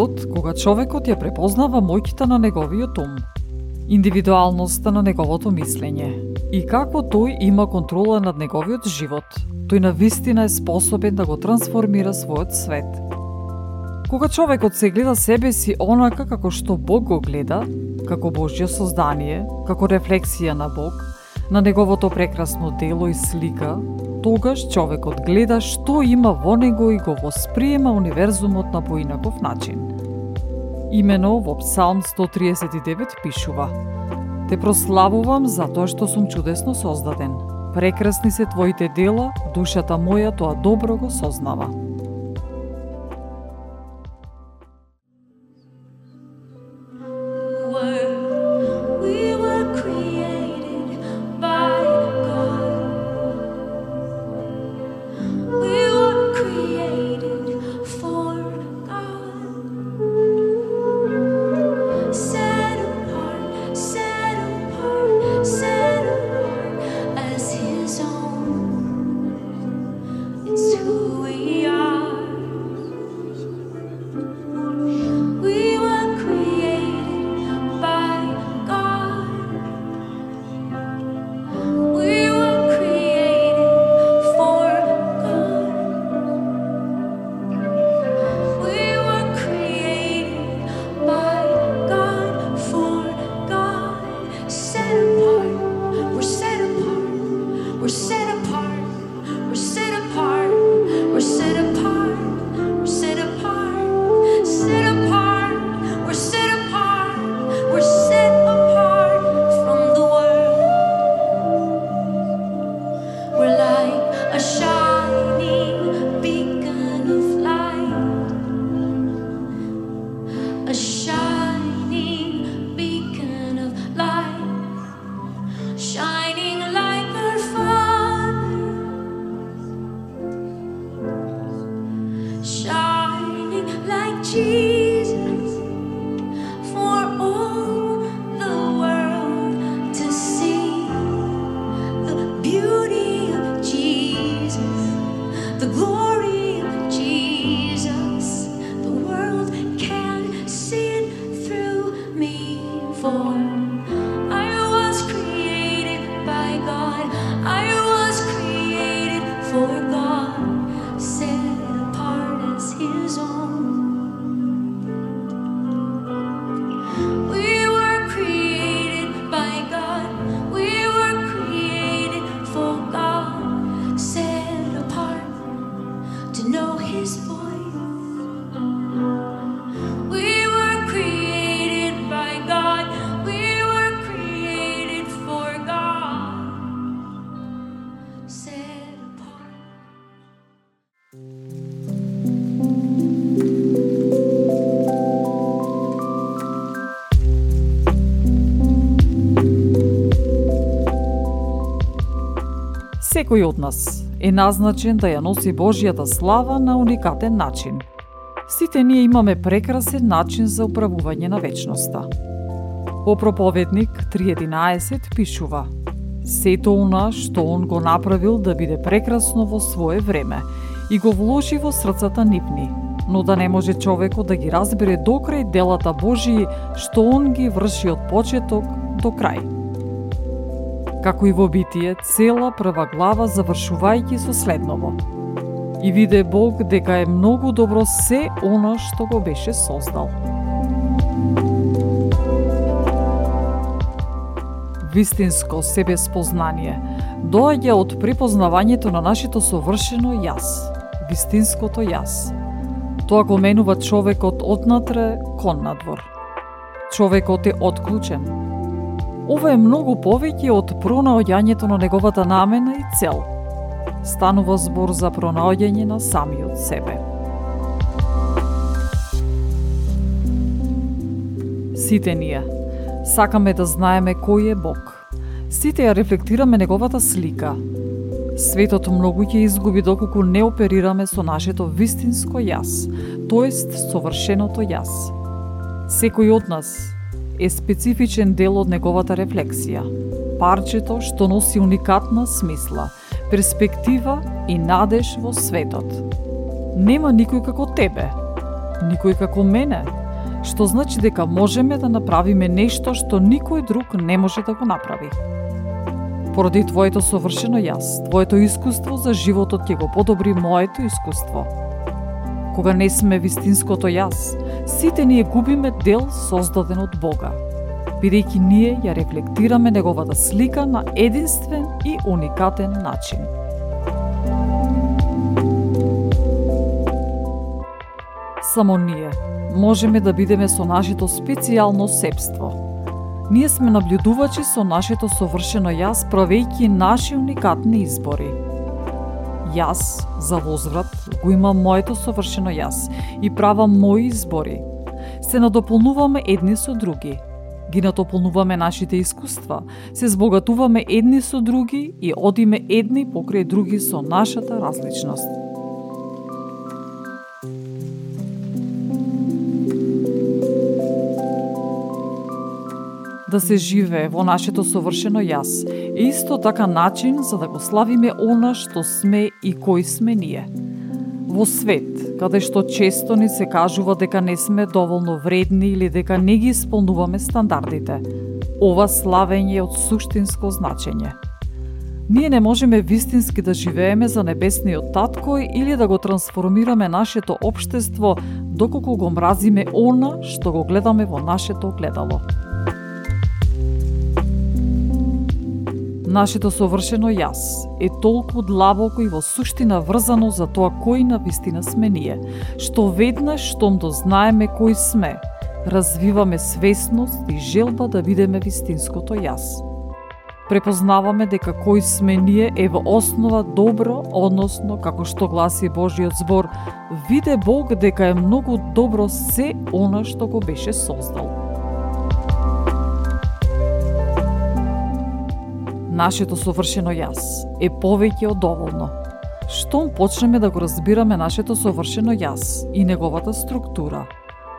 Моментот кога човекот ја препознава моќта на неговиот ум, индивидуалноста на неговото мислење и како тој има контрола над неговиот живот, тој на вистина е способен да го трансформира својот свет. Кога човекот се гледа себе си онака како што Бог го гледа, како Божјо создание, како рефлексија на Бог, на неговото прекрасно дело и слика, тогаш човекот гледа што има во него и го восприема универзумот на поинаков начин. Имено во Псалм 139 пишува Те прославувам за тоа што сум чудесно создаден. Прекрасни се твоите дела, душата моја тоа добро го сознава. Jesus. Секој од нас е назначен да ја носи Божјата слава на уникатен начин. Сите ние имаме прекрасен начин за управување на вечноста. По проповедник 3.11 пишува Сето она што он го направил да биде прекрасно во свое време и го вложи во срцата нивни, но да не може човекот да ги разбере докрај делата Божии што он ги врши од почеток до крај како и во Битие, цела прва глава завршувајќи со следново. И виде Бог дека е многу добро се она што го беше создал. Вистинско себе спознание доаѓа од препознавањето на нашето совршено јас, вистинското јас. Тоа го менува човекот однатре кон надвор. Човекот е отклучен. Ова е многу повеќе од пронаоѓањето на неговата намена и цел. Станува збор за пронаоѓање на самиот себе. Сите ние сакаме да знаеме кој е Бог. Сите ја рефлектираме неговата слика. Светот многу ќе изгуби доколку не оперираме со нашето вистинско јас, тоест совршеното јас. Секој од нас е специфичен дел од неговата рефлексија, парчето што носи уникатна смисла, перспектива и надеж во светот. Нема никој како тебе, никој како мене, што значи дека можеме да направиме нешто што никој друг не може да го направи. Поради твоето совршено јас, твоето искуство за животот ќе го подобри моето искуство. Кога не сме вистинското јас, сите ние губиме дел создаден од Бога, бидејќи ние ја рефлектираме неговата слика на единствен и уникатен начин. Само ние, можеме да бидеме со нашето специјално себство. Ние сме наблюдувачи со нашето совршено јас, правејќи наши уникатни избори. Јас, за возврат, го имам моето совршено јас и правам мои избори. Се надополнуваме едни со други. Ги надополнуваме нашите искуства, се збогатуваме едни со други и одиме едни покрај други со нашата различност. да се живее во нашето совршено јас е исто така начин за да го славиме она што сме и кој сме ние. Во свет, каде што често ни се кажува дека не сме доволно вредни или дека не ги исполнуваме стандардите, ова славење е од суштинско значење. Ние не можеме вистински да живееме за небесниот татко или да го трансформираме нашето општество, доколку го мразиме она што го гледаме во нашето гледало. Нашето совршено јас е толку длабоко и во суштина врзано за тоа кој на вистина сме ние, што веднаш штом дознаеме кој сме, развиваме свесност и желба да видиме вистинското јас. Препознаваме дека кој сме ние е во основа добро, односно, како што гласи Божиот збор, виде Бог дека е многу добро се она што го беше создал. Нашето совршено јас е повеќе од доволно. Штом почнеме да го разбираме нашето совршено јас и неговата структура,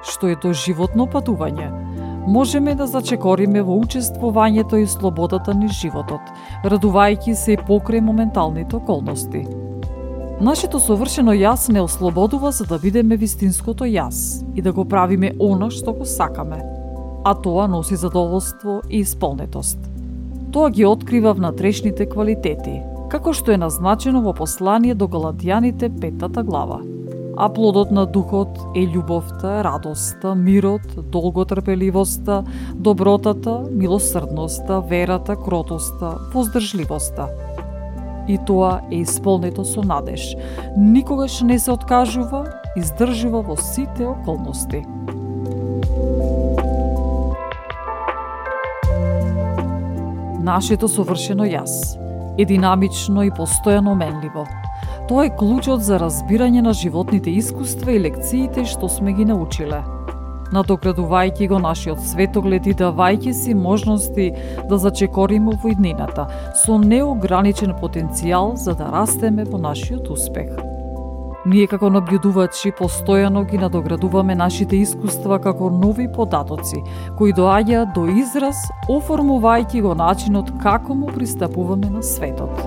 што е то животно патување, можеме да зачекориме во учествувањето и слободата ни животот, радувајќи се и покрај моменталните околности. Нашето совршено јас не ослободува за да бидеме вистинското јас и да го правиме оно што го сакаме, а тоа носи задоволство и исполнетост. Тоа ги открива внатрешните квалитети, како што е назначено во послание до Галатјаните петата глава. А плодот на духот е љубовта, радоста, мирот, долготрпеливоста, добротата, милосрдноста, верата, кротоста, воздржливоста. И тоа е исполнето со надеж. Никогаш не се откажува, издржува во сите околности. Нашето совршено јас е динамично и постојано менливо. Тоа е клучот за разбирање на животните искуства и лекциите што сме ги научиле. Надоградувајќи го нашиот светоглед и давајќи си можности да зачекориме во иднината, со неограничен потенцијал за да растеме во нашиот успех. Ние како набљудувачи постојано ги надоградуваме нашите искуства како нови податоци, кои доаѓаат до израз оформувајќи го начинот како му пристапуваме на светот.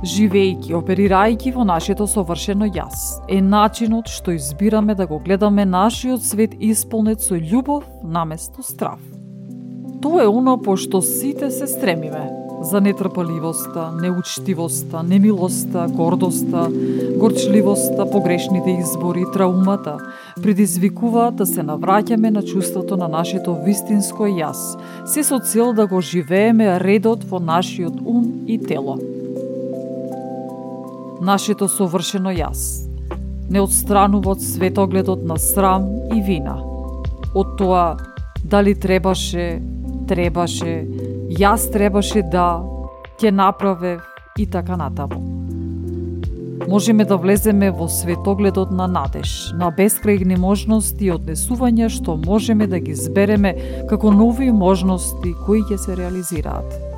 Живејќи, оперирајќи во нашето совршено јас, е начинот што избираме да го гледаме нашиот свет исполнет со љубов наместо страв. Тоа е оно по што сите се стремиме, за нетрпеливоста, неучтивоста, немилоста, гордоста, горчливоста, погрешните избори, траумата, предизвикуваат да се навраќаме на чувството на нашето вистинско јас, се со цел да го живееме редот во нашиот ум и тело. Нашето совршено јас не одстранува од светогледот на срам и вина. Од тоа дали требаше, требаше, јас требаше да, ќе направев и така натаму можеме да влеземе во светогледот на надеж, на бескрајни можности и однесувања што можеме да ги збереме како нови можности кои ќе се реализираат.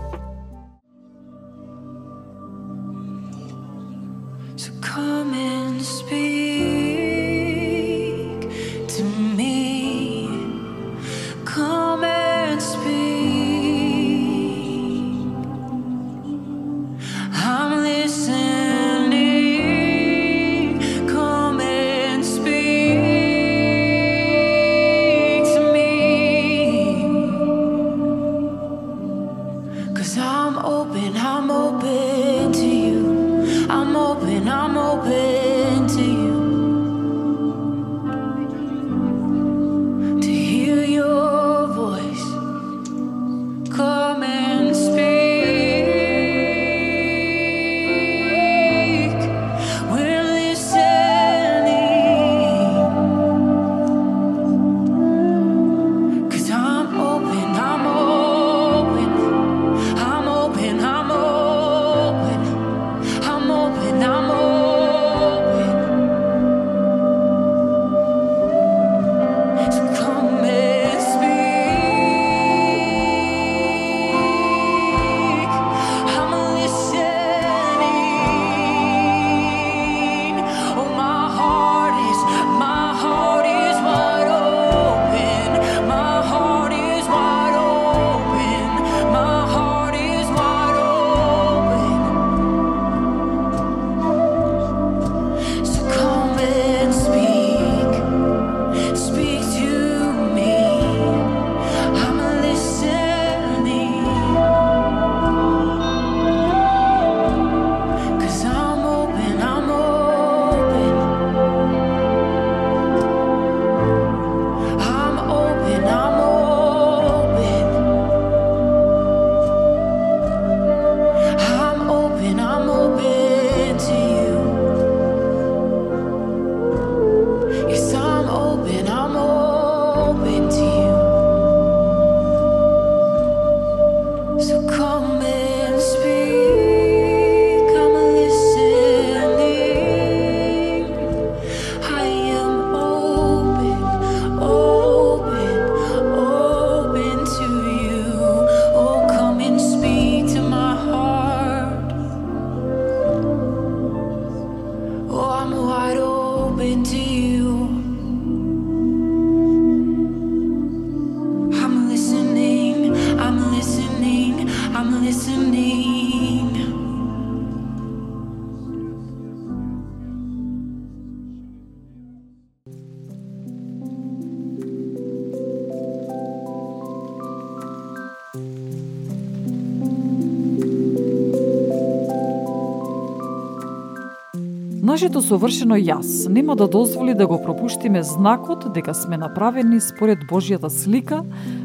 Нашето совршено јас нема да дозволи да го пропуштиме знакот дека сме направени според Божјата слика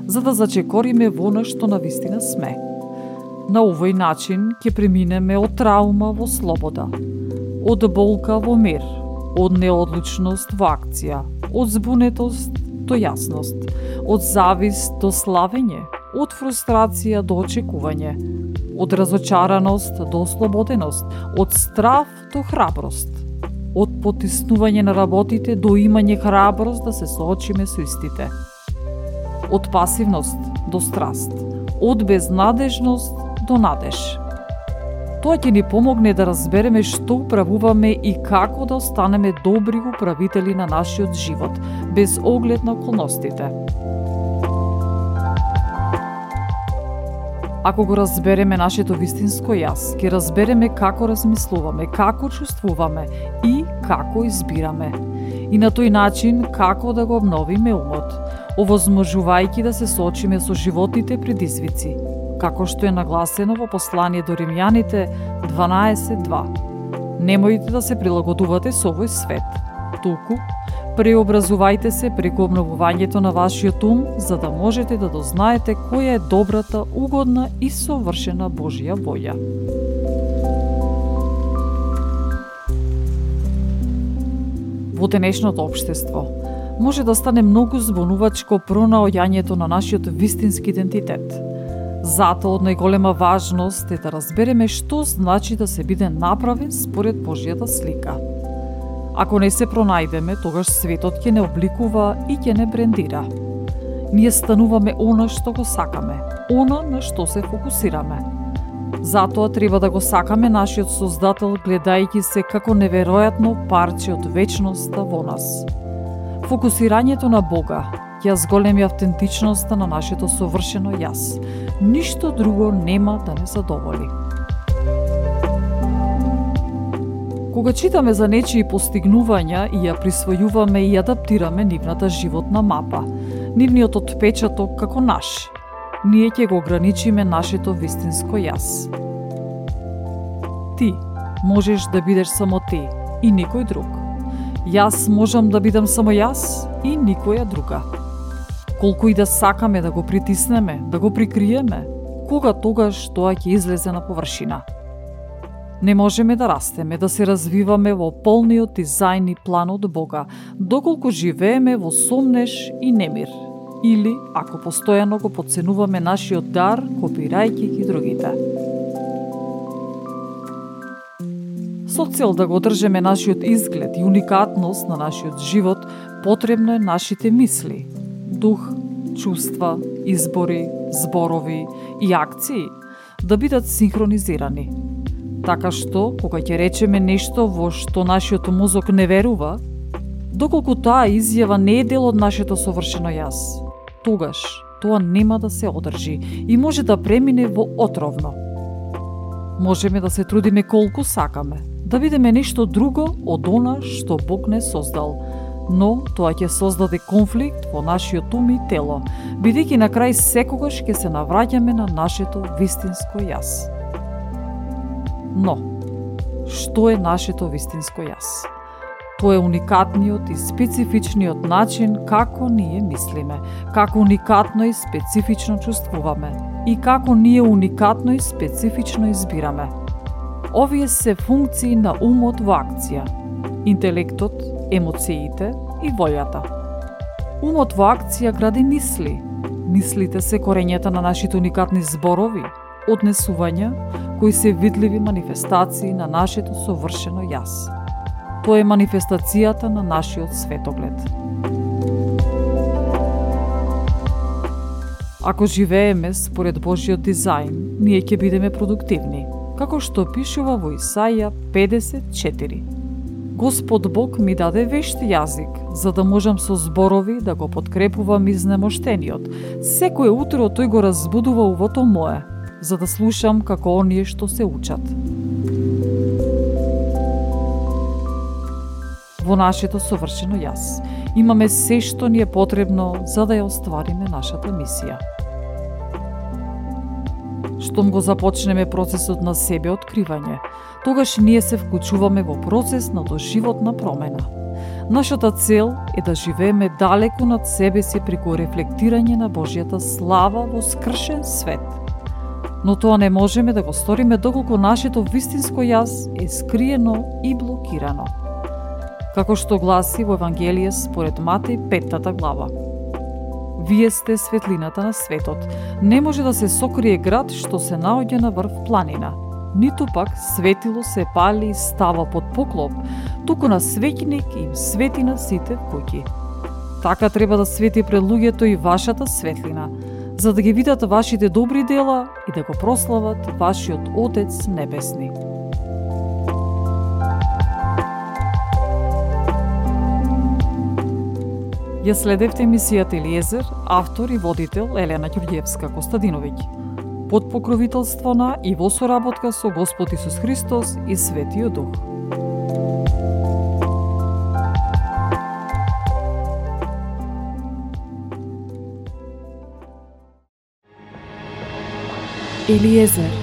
за да зачекориме во она што на вистина сме. На овој начин ќе преминеме од траума во слобода, од болка во мир, од неодлучност во акција, од збунетост до јасност, од завист до славење, од фрустрација до очекување, од разочараност до слободеност, од страв до храброст, од потиснување на работите до имање храброст да се соочиме со истите. Од пасивност до страст, од безнадежност до надеж. Тоа ќе ни помогне да разбереме што управуваме и како да останеме добри управители на нашиот живот, без оглед на околностите. Ако го разбереме нашето вистинско јас, ќе разбереме како размислуваме, како чувствуваме и како избираме. И на тој начин како да го обновиме умот, овозможувајќи да се соочиме со животните предизвици, како што е нагласено во послание до римјаните 12.2. Немојте да се прилагодувате со овој свет, туку Преобразувајте се преку обновувањето на вашиот ум, за да можете да дознаете која е добрата, угодна и совршена Божја воја. Во денешното општество, може да стане многу збонувачко пронаоѓањето на нашиот вистински идентитет. Затоа од најголема важност е да разбереме што значи да се биде направен според Божјата слика. Ако не се пронајдеме, тогаш светот ќе не обликува и ќе не брендира. Ние стануваме она што го сакаме, она на што се фокусираме. Затоа треба да го сакаме нашиот Создател гледајќи се како неверојатно парче од вечноста во нас. Фокусирањето на Бога ја зголеми автентичноста на нашето совршено јас. Ништо друго нема да не задоволи. Кога читаме за нечии постигнувања и ја присвојуваме и адаптираме нивната животна мапа, нивниот отпечаток како наш, ние ќе го ограничиме нашето вистинско јас. Ти можеш да бидеш само ти и никој друг. Јас можам да бидам само јас и никоја друга. Колку и да сакаме да го притиснеме, да го прикриеме, кога тогаш тоа ќе излезе на површина. Не можеме да растеме, да се развиваме во полниот дизајн и план од Бога, доколку живееме во сомнеш и немир, или ако постојано го подценуваме нашиот дар, копирајќи ги другите. Со цел да го одржеме нашиот изглед и уникатност на нашиот живот, потребно е нашите мисли, дух, чувства, избори, зборови и акции да бидат синхронизирани. Така што, кога ќе речеме нешто во што нашиот мозок не верува, доколку таа изјава не е дел од нашето совршено јас, тогаш тоа нема да се одржи и може да премине во отровно. Можеме да се трудиме колку сакаме, да бидеме нешто друго од она што Бог не создал, но тоа ќе создаде конфликт во нашиот ум и тело, бидејќи на крај секогаш ќе се навраќаме на нашето вистинско јас. Но, што е нашето вистинско јас? Тоа е уникатниот и специфичниот начин како ние мислиме, како уникатно и специфично чувствуваме и како ние уникатно и специфично избираме. Овие се функции на умот во акција, интелектот, емоциите и волјата. Умот во акција гради мисли. Мислите се корењата на нашите уникатни зборови, однесувања, кои се видливи манифестации на нашето совршено јас. Тоа е манифестацијата на нашиот светоглед. Ако живееме според Божиот дизајн, ние ќе бидеме продуктивни, како што пишува во Исаја 54. Господ Бог ми даде вешт јазик, за да можам со зборови да го подкрепувам изнемоштениот. Секое утро тој го разбудува увото мое, за да слушам како оние што се учат. Во нашето совршено јас. Имаме се што ни е потребно за да ја оствариме нашата мисија. Штом го започнеме процесот на себе откривање, тогаш ние се вклучуваме во процес на доживотна промена. Нашата цел е да живееме далеку над себе си преку рефлектирање на Божјата слава во скршен свет. Но тоа не можеме да го сториме доколку нашето вистинско јас е скриено и блокирано како што гласи во Евангелие според Матеј петтата глава. Вие сте светлината на светот. Не може да се сокрие град што се наоѓа на врв планина. Ниту пак светило се пали и става под поклоп, туку на светиник им свети на сите куќи. Така треба да свети пред луѓето и вашата светлина, за да ги видат вашите добри дела и да го прослават вашиот Отец Небесни. Ја следевте емисијата Елиезер, автор и водител Елена Ѓурѓевска Костадиновиќ. Под покровителство на и во соработка со Господ Исус Христос и Светиот Дух. Елиезер